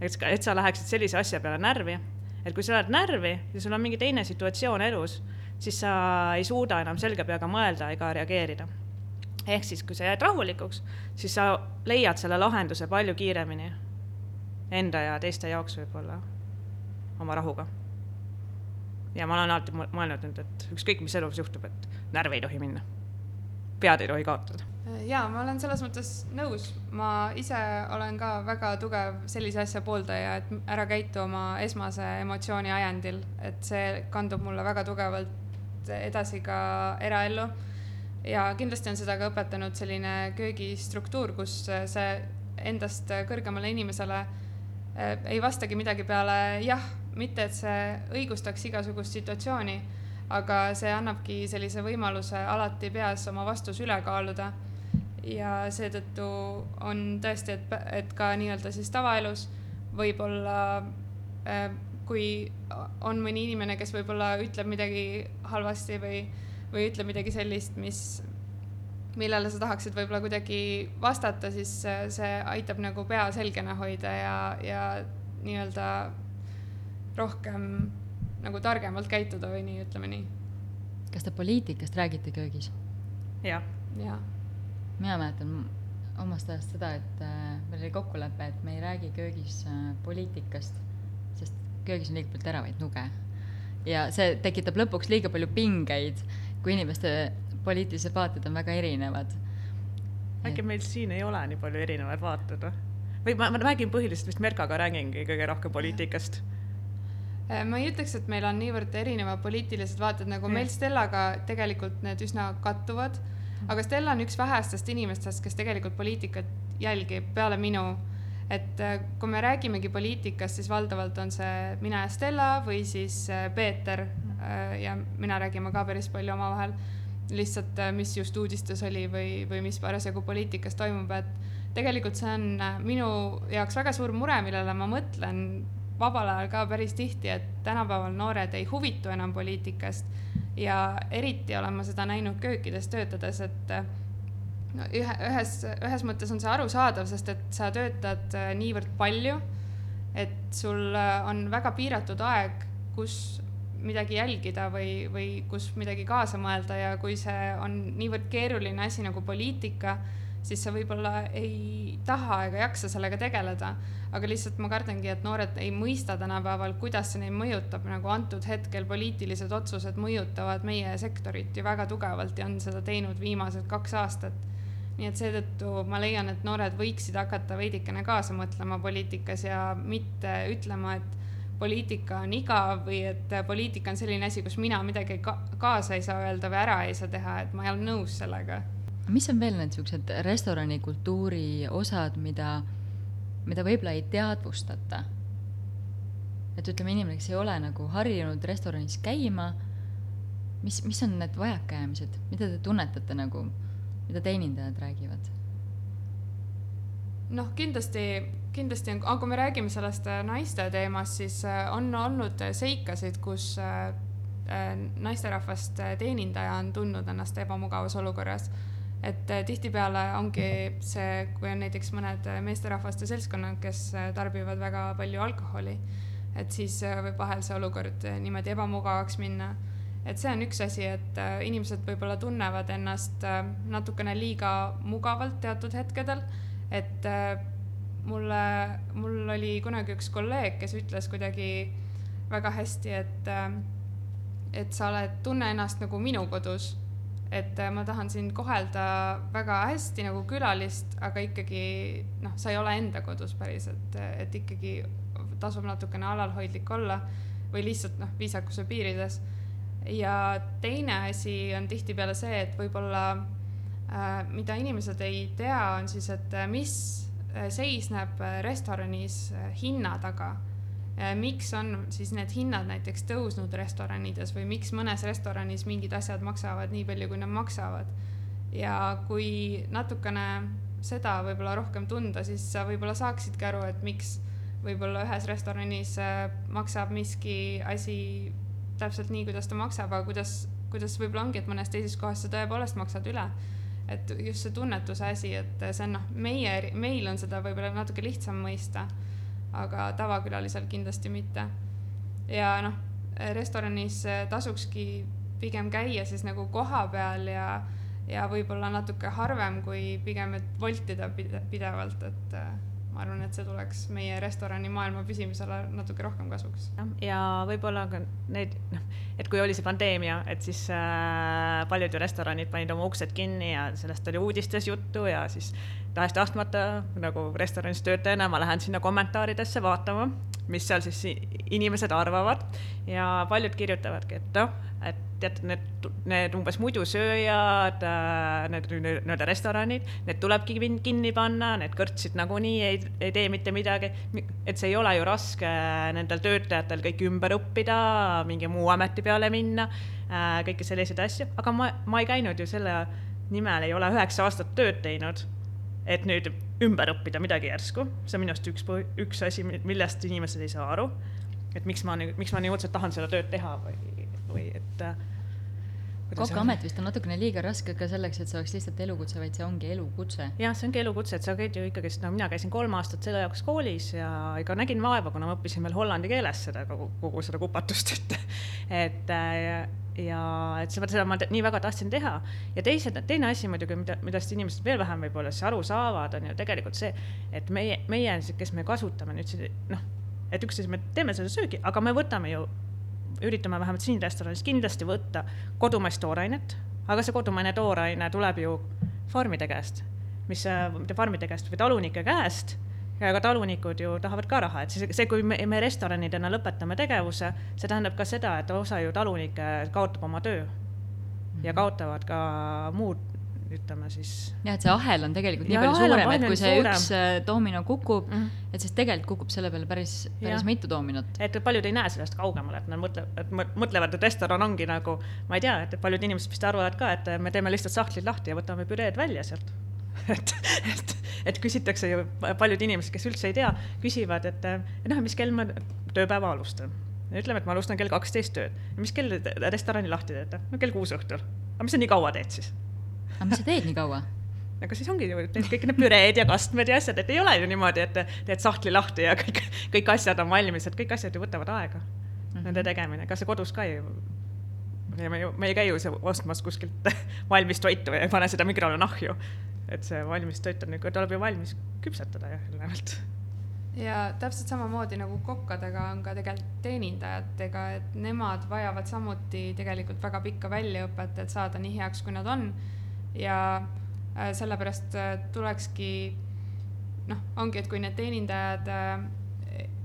et, et sa läheksid sellise asja peale närvi, et kui sa lähed närvi ja sul on mingi teine situatsioon elus, siis sa ei suuda enam selge peaga mõelda ega reageerida ehk siis, kui sa jääd rahulikuks, siis sa leiad selle lahenduse palju kiiremini enda ja teiste jaoks võib-olla oma rahuga. ja ma olen alati mõ- mõelnud nüüd, et ükskõik, mis elus juhtub, et närvi ei tohi minna. pead ei tohi kaotada. Jaa, ma olen selles mõttes nõus, ma ise olen ka väga tugev sellise asja pooldaja, et ära käitu oma esmase emotsiooni ajendil, et see kandub mulle väga tugevalt edasi ka eraellu. ja kindlasti on seda ka õpetanud selline köögistruktuur, kus see endast kõrgemale inimesele eh, ei vastagi midagi peale jah, mitte et see õigustaks igasugust situatsiooni, aga see annabki sellise võimaluse alati peas oma vastus üle kaaluda ja seetõttu on tõesti, et, et ka nii-öelda siis tavaelus võib-olla äh, kui on mõni inimene, kes võib-olla ütleb midagi halvasti või, või ütleb midagi sellist, mis, millele sa tahaksid võib-olla kuidagi vastata, siis see, see aitab nagu pea selgena hoida ja, ja nii-öelda rohkem nagu targemalt käituda või nii, ütleme nii. kas te poliitikast räägite köögis? jah, jah mina mäletan omast ajast seda, et äh, meil oli kokkulepe, et me ei räägi köögis äh, poliitikast, sest köögis on liiga palju teravaid nuge. ja see tekitab lõpuks liiga palju pingeid, kui inimeste poliitilised vaated on väga erinevad. äkki meil siin ei ole nii palju erinevaid vaateid või? või ma, ma räägin põhiliselt vist Merkaga räägingi kõige rohkem poliitikast. Äh, ma ei ütleks, et meil on niivõrd erinevad poliitilised vaated, nagu meil Stellaga tegelikult need üsna kattuvad. Aga Stella on üks vähestest inimestest, kes tegelikult poliitikat jälgib peale minu. et äh, kui me räägimegi poliitikast, siis valdavalt on see mina ja Stella või siis äh, Peeter ja mina räägime ka päris palju omavahel. lihtsalt, mis just uudistes oli või, või mis parasjagu poliitikas toimub, et tegelikult see on minu jaoks väga suur mure, millele ma mõtlen vabal ajal ka päris tihti, et tänapäeval noored ei huvitu enam poliitikast. Ja eriti olen ma seda näinud köökides töötades, et no ühe, ühes, ühes mõttes on see arusaadav, sest et sa töötad äh, niivõrd palju, et sul äh, on väga piiratud aeg, kus midagi jälgida või, või kus midagi kaasa mõelda. Ja kui see on niivõrd keeruline asi nagu poliitika, siis sa võib-olla ei taha ega jaksa sellega tegeleda aga lihtsalt ma kardangi, et noored ei mõista tänapäeval, kuidas see neid mõjutab, nagu antud hetkel poliitilised otsused mõjutavad meie sektorit ju väga tugevalt ja on seda teinud viimased kaks aastat. nii et seetõttu ma leian, et noored võiksid hakata veidikene kaasa mõtlema poliitikas ja mitte ütlema, et poliitika on igav või et poliitika on selline asi, kus mina midagi ka kaasa ei saa öelda või ära ei saa teha, et ma ei ole nõus sellega. Mis on veel need niisugused restoranikultuuri osad, mida mida võib-olla ei teadvustata. et ütleme, inimene, kes ei ole nagu harjunud restoranis käima, mis, mis on need vajakajäämised, mida te tunnetate nagu, mida teenindajad räägivad? noh, kindlasti, kindlasti on, aga kui me räägime sellest äh, naiste teemast, siis äh, on olnud seikasid, kus äh, naisterahvast teenindaja on tundnud ennast ebamugavas olukorras et äh, tihtipeale ongi see, kui on näiteks mõned äh, meesterahvaste seltskonnad, kes äh, tarbivad väga palju alkoholi, et siis võib vahel see olukord niimoodi ebamugavaks minna. et see on üks asi, et inimesed võib-olla tunnevad ennast natukene liiga mugavalt teatud hetkedel, et mulle, mul oli kunagi üks kolleeg, kes ütles kuidagi väga hästi, et, et sa oled, tunne ennast nagu minu kodus et äh, ma tahan sind kohelda väga hästi nagu külalist, aga ikkagi noh, sa ei ole enda kodus päris, et, ikkagi tasub natukene alalhoidlik olla või lihtsalt noh, viisakuse piirides. ja teine asi on tihtipeale see, et võib-olla äh, mida inimesed ei tea, on siis, et äh, mis äh, seisneb restoranis hinna taga miks on siis need hinnad näiteks tõusnud restoranides või miks mõnes restoranis mingid asjad maksavad nii palju, kui nad maksavad. ja kui natukene seda võib-olla rohkem tunda, siis sa võib-olla saaksidki aru, et miks võib-olla ühes restoranis äh, maksab miski asi täpselt nii, kuidas ta maksab, aga kuidas, kuidas võib-olla ongi, et mõnes teises kohas sa tõepoolest maksad üle. et just see tunnetuse asi, et see on noh, meie, meil on seda võib-olla natuke lihtsam mõista aga tavakülalisel kindlasti mitte. ja noh, restoranis tasukski pigem käia siis nagu kohapeal ja, ja võib-olla natuke harvem, kui pigem, et voltida pidevalt, et äh, ma arvan, et see tuleks meie restoranimaailma püsimisele natuke rohkem kasuks. ja võib-olla ka need, noh, et kui oli see pandeemia, et siis äh, paljud ju restoranid panid oma uksed kinni ja sellest oli uudistes juttu ja siis tahes-tahtmata nagu restoranis töötajana ma lähen sinna kommentaaridesse vaatama, mis seal siis inimesed arvavad. Ja paljud kirjutavadki, et noh, et tead, need, need umbes muidusööjad, äh, need nii-öelda restoranid, need tulebki kinni panna, need kõrtsid nagunii ei, ei tee mitte midagi. et see ei ole ju raske nendel töötajatel kõik ümber õppida, mingi muu ameti peale minna, äh, kõiki selliseid asju, aga ma, ma ei käinud ju selle nimel, ei ole üheksa aastat tööd teinud et nüüd ümber õppida midagi järsku, see on minu arust üks, üks asi, millest inimesed ei saa aru. et miks ma nüüd, miks ma nii õudselt tahan seda tööd teha või, või et äh, kokaamet vist on natukene liiga raske ka selleks, et see oleks lihtsalt elukutse, vaid see ongi elukutse. jah, see ongi elukutse, et sa käid ju ikkagist, no mina käisin kolm aastat selle jaoks koolis ja ikka nägin vaeva, kuna ma õppisin veel hollandi keeles seda kogu, kogu seda kupatust, et et äh, ja et seda, seda ma nii väga tahtsin teha. ja teised, teine asi muidugi, mida, millest inimesed veel vähem võib-olla siis aru saavad, on ju tegelikult see, et meie, meie, kes me kasutame nüüd siin noh, et üks asi, me teeme selle söögi, aga me võtame ju, üritame vähemalt siin restoranis kindlasti võtta kodumaist toorainet, aga see kodumaine tooraine tuleb ju farmide käest, mis, mitte farmide käest, vaid talunike käest ja ka talunikud ju tahavad ka raha, et see, see, kui me, me restoranidena lõpetame tegevuse, see tähendab ka seda, et osa ju talunikke kaotab oma töö ja Mhm. kaotavad ka muud, ütleme siis. jah, et see ahel on tegelikult nii Ja palju suurem, et kui see suurem. üks äh, doomino kukub Mhm. et siis tegelikult kukub selle peale päris, päris Jah. mitu doominot. et paljud ei näe sellest kaugemale, et nad mõtlevad, et mõ- mõtlevad, et restoran ongi nagu, ma ei tea, et paljud inimesed vist arvavad ka, et me teeme lihtsalt sahtlid lahti ja võtame püreed välja sealt. [laughs] et, et, et küsitakse ju, paljud inimesed, kes üldse ei tea, küsivad, et noh, mis kell ma tööpäeva alustan. ütleme, et ma alustan kell kaksteist tööd. mis kell te restorani lahti teete? no kell kuus õhtul. aga mis sa nii kaua teed siis? aga mis sa teed nii kaua? [laughs] aga siis ongi ju, teed kõik need püreed ja kastmed ja asjad, et ei ole ju niimoodi, et teed sahtli lahti ja kõik, kõik asjad on valmis, et kõik asjad ju võtavad aega mm, -hmm. nende tegemine, ega see kodus ka ju. ja me ju, me ei käi ju ostmas kuskilt [laughs] valmis toitu ja ei pane seda mikrolaineahju. Et see valmis toit on niisugune, tuleb ju valmis küpsetada ju eelnevalt. ja täpselt samamoodi nagu kokkadega on ka tegelikult teenindajatega, et nemad vajavad samuti tegelikult väga pikka väljaõpet, et saada nii heaks, kui nad on. ja äh, sellepärast äh, tulekski noh, ongi, et kui need teenindajad äh,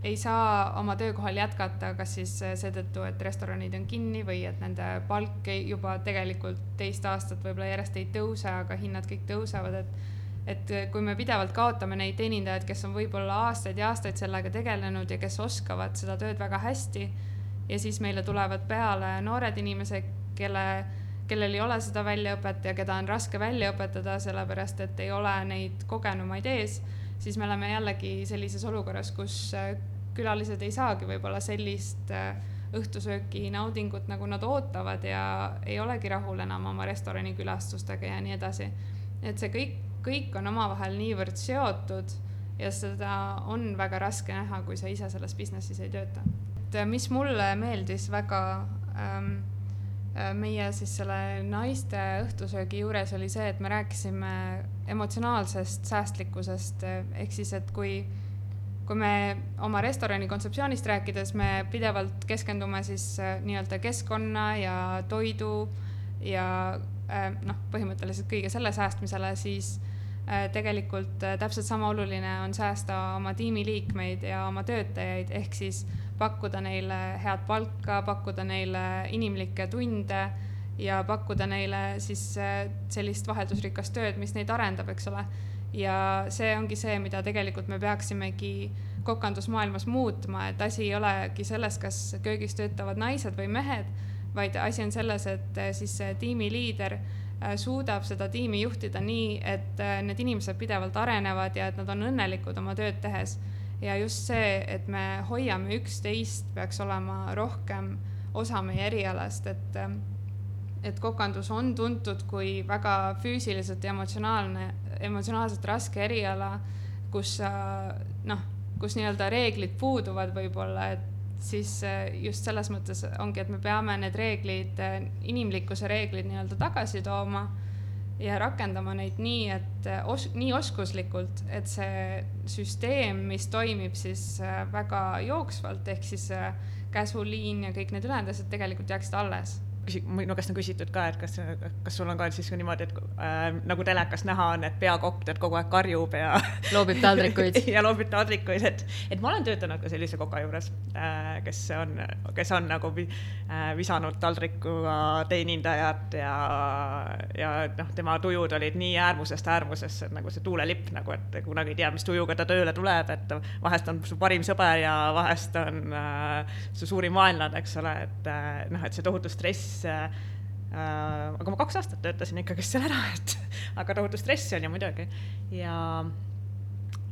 ei saa oma töökohal jätkata, kas siis äh, seetõttu, et restoranid on kinni või et nende palk juba tegelikult teist aastat võib-olla järjest ei tõuse, aga hinnad kõik tõusevad, et et kui me pidevalt kaotame neid teenindajaid, kes on võib-olla aastaid ja aastaid sellega tegelenud ja kes oskavad seda tööd väga hästi ja siis meile tulevad peale noored inimesed, kelle, kellel ei ole seda väljaõpet ja keda on raske välja õpetada, sellepärast et ei ole neid kogenumaid ees, siis me oleme jällegi sellises olukorras, kus äh, külalised ei saagi võib-olla sellist äh, õhtusööki naudingut, nagu nad ootavad ja ei olegi rahul enam oma restorani külastustega ja nii edasi. et see kõik kõik on omavahel niivõrd seotud ja seda on väga raske näha, kui sa ise selles business'is ei tööta. et mis mulle meeldis väga ähm, meie siis selle naiste õhtusöögi juures oli see, et me rääkisime emotsionaalsest säästlikkusest, ehk siis, et kui kui me oma restorani kontseptsioonist rääkides, me pidevalt keskendume siis nii-öelda keskkonna ja toidu ja noh, põhimõtteliselt kõige selle säästmisele, siis tegelikult täpselt sama oluline on säästa oma tiimiliikmeid ja oma töötajaid, ehk siis pakkuda neile head palka, pakkuda neile inimlikke tunde ja pakkuda neile siis sellist vaheldusrikast tööd, mis neid arendab, eks ole. Ja see ongi see, mida tegelikult me peaksimegi kokandusmaailmas muutma, et asi ei olegi selles, kas köögis töötavad naised või mehed, vaid asi on selles, et siis see tiimiliider suudab seda tiimi juhtida nii, et need inimesed pidevalt arenevad ja et nad on õnnelikud oma tööd tehes. ja just see, et me hoiame üksteist, peaks olema rohkem osa meie erialast, et, et kokandus on tuntud kui väga füüsiliselt ja emotsionaalne, emotsionaalselt raske eriala, kus sa noh, kus nii-öelda reeglid puuduvad võib-olla, et siis just selles mõttes ongi, et me peame need reeglid, inimlikkuse reeglid nii-öelda tagasi tooma ja rakendama neid nii, et os-, nii oskuslikult, et see süsteem, mis toimib siis väga jooksvalt, ehk siis käsuliin ja kõik need ülejäänud asjad tegelikult jääksid alles küsi-, minu käest on küsitud ka, et kas, kas sul on ka siis niimoodi, et äh, nagu telekas näha on, et peakopp tead kogu aeg karjub ja [laughs] loobib taldrikuid [laughs] ja loobib taldrikuid, et, et ma olen töötanud ka sellise koka juures äh,, kes on, kes on nagu vi, äh, visanud taldrikuga teenindajat ja, ja noh, tema tujud olid nii äärmusest äärmusesse, et nagu see tuulelipp nagu, et kunagi ei tea, mis tujuga ta tööle tuleb, et vahest on su parim sõber ja vahest on äh, su suurim vaenlane, eks ole, et äh, noh, et see tohutu stress äh, aga ma kaks aastat töötasin ikkagist seal ära, et [laughs] aga tohutu stress oli muidugi ja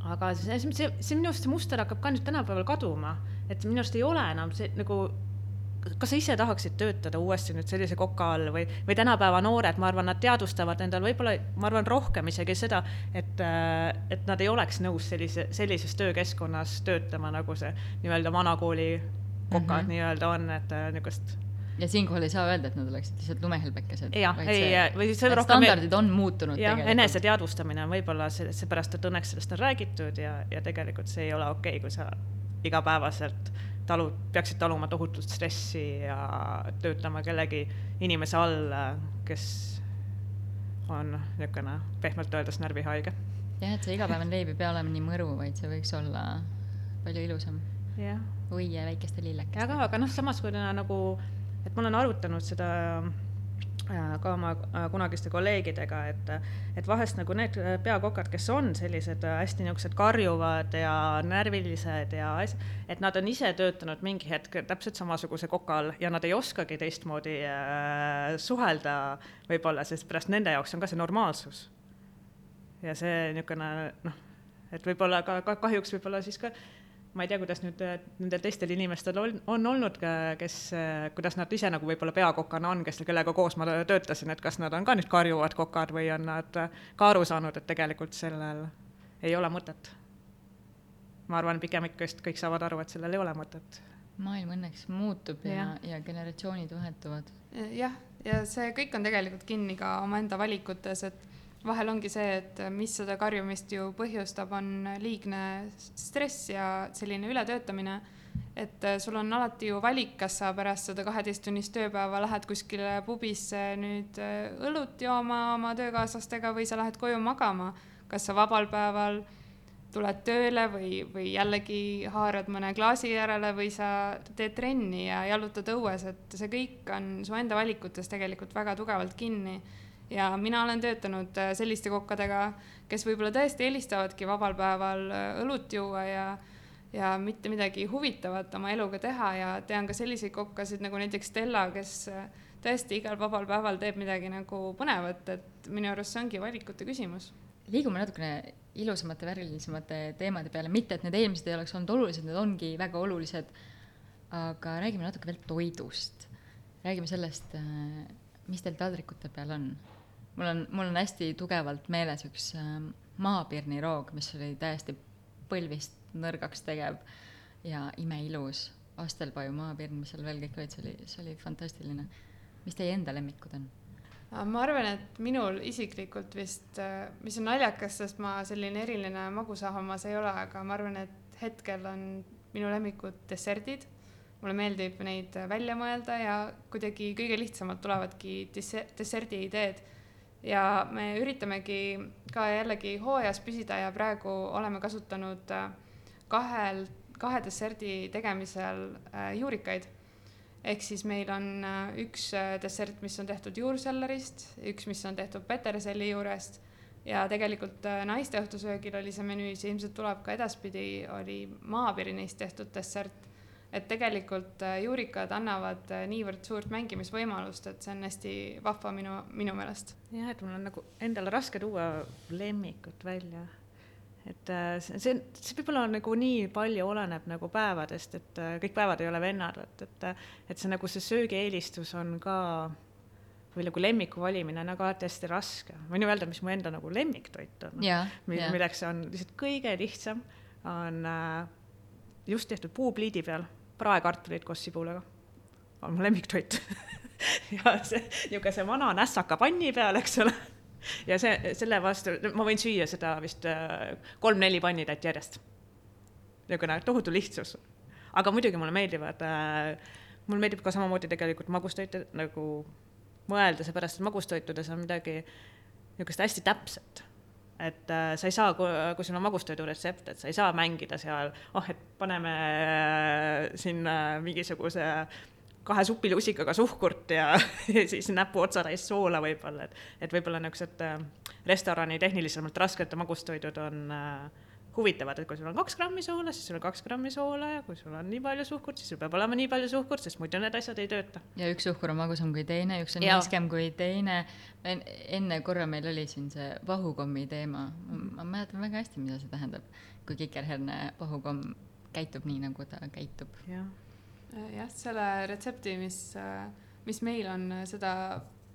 aga see, see, see minu arust see muster hakkab ka nüüd tänapäeval kaduma, et minu arust ei ole enam see nagu kas sa ise tahaksid töötada uuesti nüüd sellise koka all või, või tänapäeva noored, ma arvan, nad teadvustavad endal võib-olla, ma arvan, rohkem isegi seda, et, et nad ei oleks nõus sellise, sellises töökeskkonnas töötama, nagu see nii-öelda vanakooli kokad mm -hmm. nii-öelda on, et niisugust ja siinkohal ei saa öelda, et nad oleksid lihtsalt lumehelbekesed. jah, ei, või see rohkem standardid on muutunud jah, eneseteadvustamine on võib-olla see, seepärast, et õnneks sellest on räägitud ja, ja tegelikult see ei ole okei okay,, kui sa igapäevaselt talu, peaksid taluma tohutut stressi ja töötama kellegi inimese all, kes on niisugune pehmelt öeldes närvihaige jah, et see igapäevane leib ei pea olema nii mõru, vaid see võiks olla palju ilusam. jah. õie väikeste lillekestega. aga, aga noh, samas kui nagu, et ma olen arutanud seda äh, ka oma äh, kunagiste kolleegidega, et, et vahest nagu need peakokad, kes on sellised hästi niisugused karjuvad ja närvilised ja as-, et nad on ise töötanud mingi hetk täpselt samasuguse koka all ja nad ei oskagi teistmoodi äh, suhelda võib-olla, sest pärast nende jaoks on ka see normaalsus. Ja see niisugune noh, et võib-olla ka, ka kahjuks võib-olla siis ka ma ei tea, kuidas nüüd äh, nendel teistel inimestel on, on olnud, kes, äh, kuidas nad ise nagu võib-olla peakokana on, kes, kellega koos ma töötasin, et kas nad on ka nüüd karjuvad kokad või on nad äh, ka aru saanud, et tegelikult sellel ei ole mõtet. ma arvan, pigem ikka just kõik saavad aru, et sellel ei ole mõtet. maailm õnneks muutub ja, ja, ja generatsioonid vahetuvad. jah, ja see kõik on tegelikult kinni ka omaenda valikutes, et vahel ongi see, et mis seda karjumist ju põhjustab, on liigne stress ja selline ületöötamine. et äh, sul on alati ju valik, kas sa pärast seda kaheteisttunnist tööpäeva lähed kuskile pubisse nüüd äh, õlut jooma oma töökaaslastega või sa lähed koju magama. kas sa vabal päeval tuled tööle või, või jällegi haarad mõne klaasi järele või sa teed trenni ja jalutad õues, et see kõik on su enda valikutes tegelikult väga tugevalt kinni ja mina olen töötanud äh, selliste kokkadega, kes võib-olla tõesti eelistavadki vabal päeval äh, õlut juua ja ja mitte midagi huvitavat oma eluga teha ja tean ka selliseid kokkasid nagu näiteks Stella, kes äh, tõesti igal vabal päeval teeb midagi nagu põnevat, et minu arust see ongi valikute küsimus. liigume natukene ilusamate, värvilisemate teemade peale, mitte et need eelmised ei oleks olnud olulised, need ongi väga olulised, aga räägime natuke veel toidust. räägime sellest, mis teil taldrikute peal on mul on, mul on hästi tugevalt meeles üks ähm, maapirniroog, mis oli täiesti põlvist nõrgaks tegev ja imeilus. Astelpaju maapirn, mis seal veel kõik olid, see oli, see oli fantastiline. mis teie enda lemmikud on? ma arvan, et minul isiklikult vist, äh, mis on naljakas, sest ma selline eriline magusahammas ei ole, aga ma arvan, et hetkel on minu lemmikud desserdid. mulle meeldib neid välja mõelda ja kuidagi kõige lihtsamalt tulevadki desserdi ideed ja me üritamegi ka jällegi hooajas püsida ja praegu oleme kasutanud äh, kahel, kahe desserdi tegemisel äh, juurikaid. ehk siis meil on äh, üks dessert, mis on tehtud juursellerist, üks, mis on tehtud peterselli juurest ja tegelikult naiste õhtusöögil oli see menüüs ja ilmselt tuleb ka edaspidi, oli maapirnist tehtud dessert et tegelikult äh, juurikad annavad äh, niivõrd suurt mängimisvõimalust, et see on hästi vahva minu, minu meelest. jah, et mul on nagu endale raske tuua lemmikut välja. et äh, see, see, see võib-olla nagu nii palju oleneb nagu päevadest, et kõik päevad ei ole vennad, et, et, et see nagu see söögieelistus on ka või nagu lemmiku valimine on nagu alati hästi raske. ma võin ju öelda, mis mu enda nagu lemmiktoit on. milleks on lihtsalt kõige lihtsam, on just tehtud puupliidi peal praekartuleid koos sibulaga. on mu lemmiktoit [laughs] ja see niisuguse vana nässaka panni peal, eks ole. ja see, selle vastu, ma võin süüa seda vist äh, kolm-neli pannitäit järjest. niisugune tohutu lihtsus. aga muidugi mulle meeldivad äh,, mulle meeldib ka samamoodi tegelikult magustoite nagu mõelda, seepärast et magustoitudes on midagi niisugust hästi täpset et äh, sa ei saa, kui sul on magustoidu retsept, et sa ei saa mängida seal, oh, et paneme äh, sinna mingisuguse kahe supilusikaga suhkurt ja, [laughs] ja siis näpu otsatäis soola võib-olla, et, et võib-olla niisugused äh, restorani tehnilisemalt rasked magustoidud on äh, huvitavad, et kui sul on kaks grammi soola, siis sul on kaks grammi soola ja kui sul on nii palju suhkurt, siis sul peab olema nii palju suhkurt, sest muidu need asjad ei tööta. ja üks suhkur on magusam kui teine, üks on niiskem kui teine. enne korra meil oli siin see vahukommi teema, ma mäletan väga hästi, mida see tähendab, kui kikerherne vahukomm käitub nii, nagu ta käitub. jah, jah, selle retsepti, mis, mis meil on, seda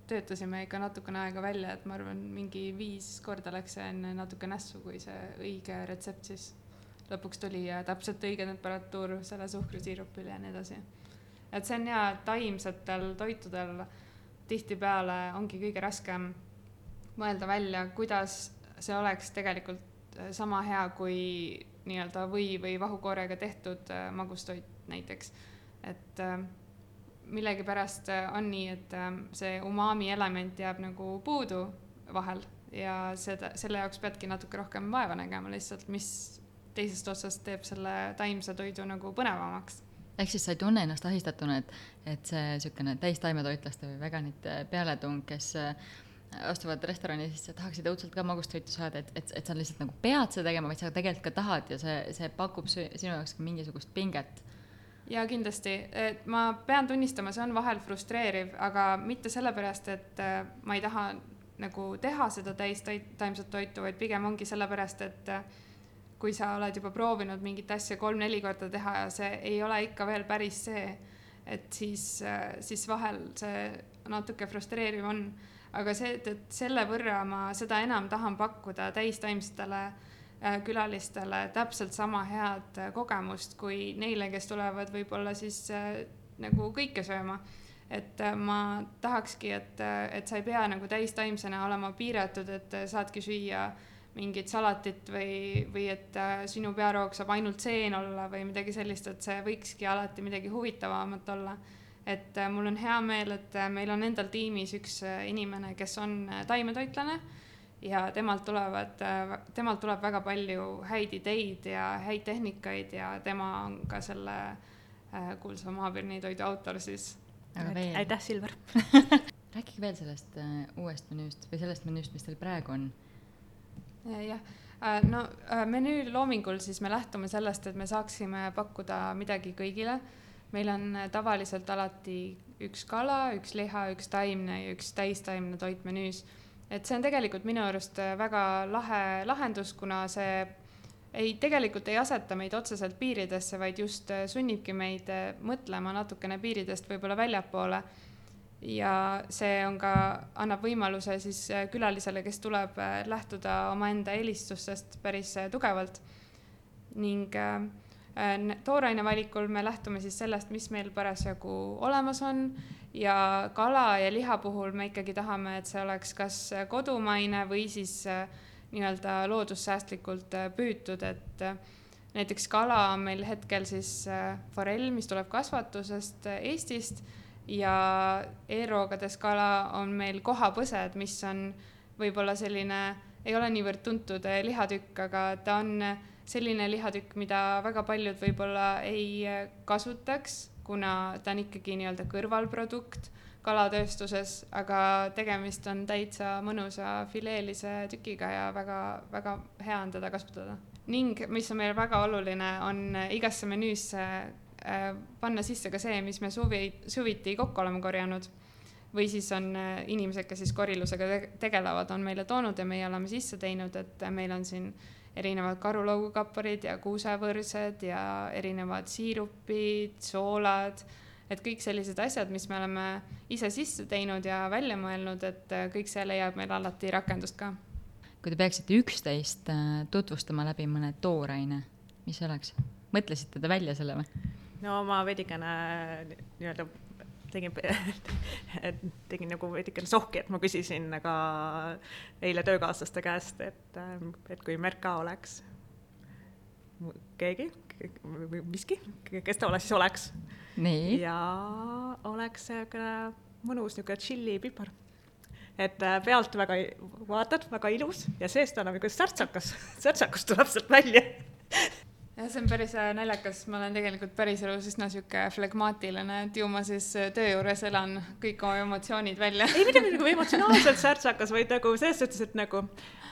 töötasime ikka natukene aega välja, et ma arvan, mingi viis korda läks see enne natuke nässu, kui see õige retsept siis lõpuks tuli ja täpselt õige temperatuur selle suhkrusiirupil ja nii edasi. et see on hea, taimsetel toitudel tihtipeale ongi kõige raskem mõelda välja, kuidas see oleks tegelikult sama hea kui nii-öelda või, või vahukoorega tehtud magustoit näiteks. et äh, millegipärast äh, on nii, et ähm, see umami element jääb nagu puudu vahel ja seda, selle jaoks peadki natuke rohkem vaeva nägema lihtsalt, mis teisest otsast teeb selle taimse toidu nagu põnevamaks ehk siis sa ei tunne ennast ahistatuna, et, et see niisugune täistaimetoitlaste või veganite pealetung, kes äh, astuvad restorani sisse, tahaksid õudselt ka magustoitu saada, et, et, et sa lihtsalt nagu pead seda tegema, vaid sa tegelikult ka tahad ja see, see pakub sinu jaoks ka mingisugust pinget. Ja kindlasti, et ma pean tunnistama, see on vahel frustreeriv, aga mitte sellepärast, et äh, ma ei taha nagu teha seda täistaimset toitu, vaid pigem ongi sellepärast, et äh, kui sa oled juba proovinud mingit asja kolm-neli korda teha ja see ei ole ikka veel päris see, et siis, siis vahel see natuke frustreeriv on. aga see, et selle võrra ma seda enam tahan pakkuda täistaimsetele äh, külalistele täpselt sama head kogemust kui neile, kes tulevad võib-olla siis äh, nagu kõike sööma et äh, ma tahakski, et, et sa ei pea nagu täistaimsena olema piiratud, et saadki süüa äh, mingit salatit või, või et äh, sinu pearoog saab ainult seen olla või midagi sellist, et see võikski alati midagi huvitavamat olla. et äh, mul on hea meel, et äh, meil on endal tiimis üks inimene, kes on taimetoitlane ja temalt tulevad, temalt tuleb väga palju häid ideid ja häid tehnikaid ja tema on ka selle kuulsa maapirni toidu autor siis. aitäh, Silver [laughs] rääkige veel sellest uuest menüüst või sellest menüüst, mis teil praegu on jah, äh, no äh, menüü loomingul siis me lähtume sellest, et me saaksime pakkuda midagi kõigile. meil on äh, tavaliselt alati üks kala, üks liha, üks taimne ja üks täistaimne toit menüüs. Et see on tegelikult minu arust väga lahe lahendus, kuna see ei, tegelikult ei aseta meid otseselt piiridesse, vaid just sunnibki meid mõtlema natukene piiridest võib-olla väljapoole ja see on ka, annab võimaluse siis äh, külalisele, kes tuleb, äh, lähtuda omaenda eelistustest päris äh, tugevalt. ning tooraine valikul me lähtume siis sellest, mis meil parasjagu olemas on ja kala ja liha puhul me ikkagi tahame, et see oleks kas kodumaine või siis nii-öelda loodussäästlikult püütud, et näiteks kala on meil hetkel siis forell, mis tuleb kasvatusest Eestist ja e-roogades kala on meil kohapõsed, mis on võib-olla selline, ei ole niivõrd tuntud lihatükk, aga ta on selline lihatükk, mida väga paljud võib-olla ei kasutaks, kuna ta on ikkagi nii-öelda kõrvalprodukt kalatööstuses, aga tegemist on täitsa mõnusa fileelise tükiga ja väga-väga hea on teda kasutada. ning mis on meil väga oluline, on igasse menüüsse Äh, panna sisse ka see, mis me suvi, suviti kokku oleme korjanud. või siis on äh, inimesed, kes siis korilusega tegelevad, on meile toonud ja meie oleme sisse teinud, et meil on siin erinevad karulaugukapparid ja kuusevõrsed ja erinevad siirupid, soolad, et kõik sellised asjad, mis me oleme ise sisse teinud ja välja mõelnud, et äh, kõik see leiab meil alati rakendust ka. kui te peaksite üksteist tutvustama läbi mõne tooraine, mis see oleks? mõtlesite te välja selle või? no ma veidikene nii-öelda tegin, [laughs] tegin nagu veidikene sohki, et ma küsisin ka eile töökaaslaste käest, et, et kui Merka oleks. Keegi? Miski, kes ta ole, siis oleks. ja oleks niisugune mõnus niisugune tšilli pipar. et äh, pealt väga, vaatad, väga ilus ja seest annab niisugune särtsakas, [laughs] särtsakus tuleb sealt välja jah, see on päris äh, naljakas, ma olen tegelikult päriselus üsna sihuke flegmaatiline, et ju ma siis äh, töö juures elan kõik oma emotsioonid välja. ei, mitte nagu emotsionaalselt särtsakas, vaid nagu selles suhtes, et nagu,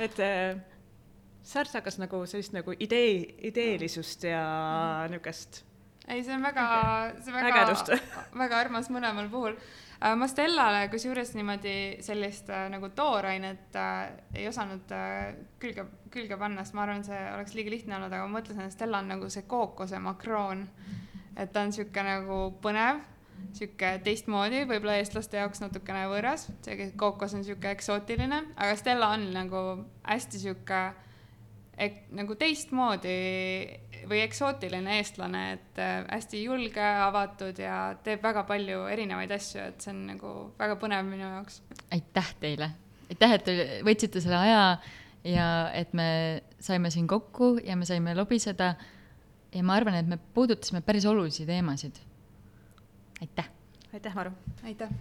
et äh, särtsakas nagu sellist nagu idee, ideelisust ja mm. niisugust. ei, see on väga, see on väga, [laughs] väga armas mõlemal puhul ma Stellale kusjuures niimoodi sellist äh, nagu toorainet äh, ei osanud äh, külge, külge panna, sest ma arvan, see oleks liiga lihtne olnud, aga ma mõtlesin, et Stella on nagu see kookose makroon. et ta on sihuke nagu põnev, sihuke teistmoodi, võib-olla eestlaste jaoks natukene võõras, see kookos on sihuke eksootiline, aga Stella on nagu hästi sihuke nagu teistmoodi või eksootiline eestlane, et äh, hästi julge, avatud ja teeb väga palju erinevaid asju, et see on nagu väga põnev minu jaoks. aitäh teile, aitäh, et te võtsite selle aja ja et me saime siin kokku ja me saime lobiseda. ja ma arvan, et me puudutasime päris olulisi teemasid. aitäh. aitäh, Maru. aitäh